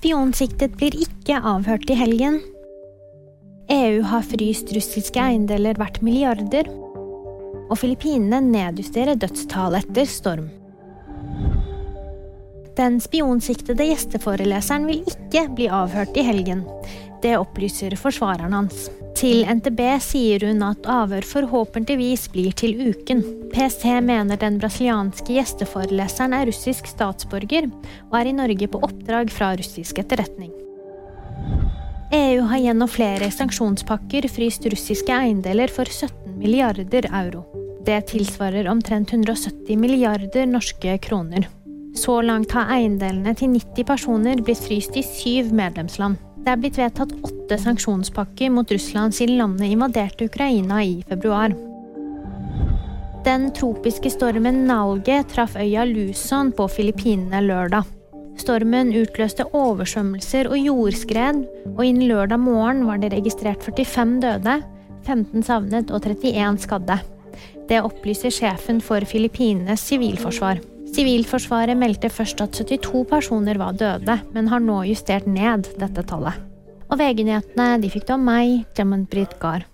spionsiktet blir ikke avhørt i helgen. EU har fryst russiske eiendeler verdt milliarder. Og Filippinene nedjusterer dødstallet etter storm. Den spionsiktede gjesteforeleseren vil ikke bli avhørt i helgen. Det opplyser forsvareren hans. Til NTB sier hun at avhør forhåpentligvis blir til uken. PST mener den brasilianske gjesteforeleseren er russisk statsborger og er i Norge på oppdrag fra russisk etterretning. EU har gjennom flere sanksjonspakker fryst russiske eiendeler for 17 milliarder euro. Det tilsvarer omtrent 170 milliarder norske kroner. Så langt har eiendelene til 90 personer blitt fryst i syv medlemsland. Det er blitt vedtatt åtte sanksjonspakker mot Russland siden landet invaderte Ukraina i februar. Den tropiske stormen Nalge traff øya Luzon på Filippinene lørdag. Stormen utløste oversvømmelser og jordskred, og innen lørdag morgen var det registrert 45 døde, 15 savnet og 31 skadde. Det opplyser sjefen for Filippinenes sivilforsvar. Sivilforsvaret meldte først at 72 personer var døde, men har nå justert ned dette tallet. Og VG-nyhetene de fikk det av meg, Clement Britt Gahr.